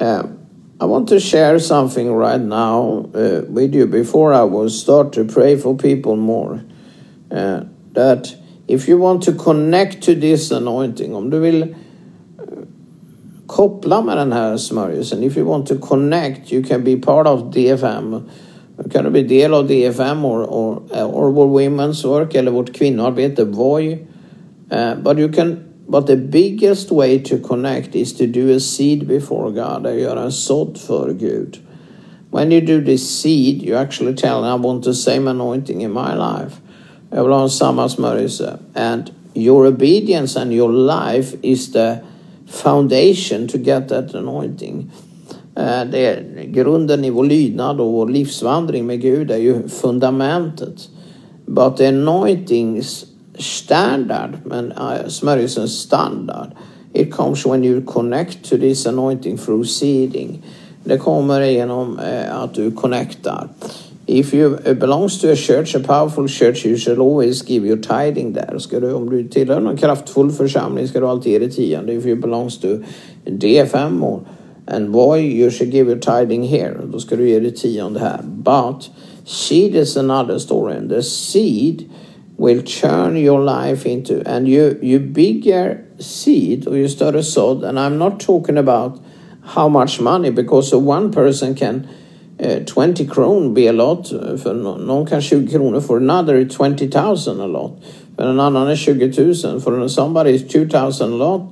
Uh, I want to share something right now uh, with you before I will start to pray for people more. Uh, that if you want to connect to this anointing, om du vill uh, koppla med den här smörjelsen, if you want to connect, you can be part of DFM. Kan du bli del av DFM or, or, or vår women's work eller vårt kvinnoarbete, VOI. Uh, but you can But the biggest way to connect is to do a seed before God. Att göra en sådd för Gud. When you do this seed, you actually tell I want the same anointing in my life. And your obedience and your life is the foundation to get that anointing. Eh, det är grunden i vår lydnad och vår livsvandring med Gud är ju fundamentet. But the anointings standard, men uh, smörjelsens standard. It comes when you connect to this anointing through seeding. Det kommer genom uh, att du connectar. If you belongs to a church, a powerful church, you shall always give your tiding there. Ska du, om du tillhör någon kraftfull församling ska du alltid ge det tionde. If you belongs to DFM or, and boy, you should give your tiding here. Då ska du ge det tionde här. But seed is another story. And the seed will turn your life into. And you you bigger seed or you start a sod and i'm not talking about how much money because one person can eh, uh, 20 kronor be a lot. För någon kan 20 kronor for another 20,000 a lot. För en annan är 20 000 for somebody is 2,000 a lot.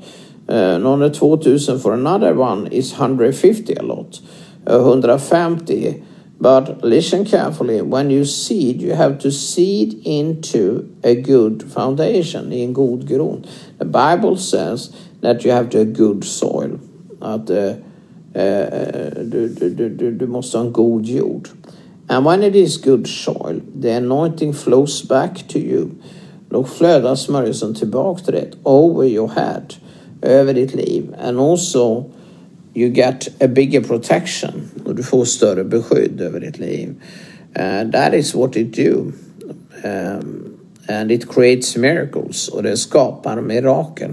Uh, någon är 2,000 for another one is 150 a lot. Eh, uh, 150 but listen carefully. When you seed, you have to seed into a good foundation, in god grund. The Bible says that you have to have good soil. Att uh, uh, du, du måste ha en god jord. And when it is good soil, the anointing flows back to you. Då flödar smörjelsen tillbaka till dig, over your head, över ditt liv. And also you get a bigger protection och du får större beskydd över ditt liv. Eh, uh, that is what it do. Um, and it creates miracles och det skapar mirakel.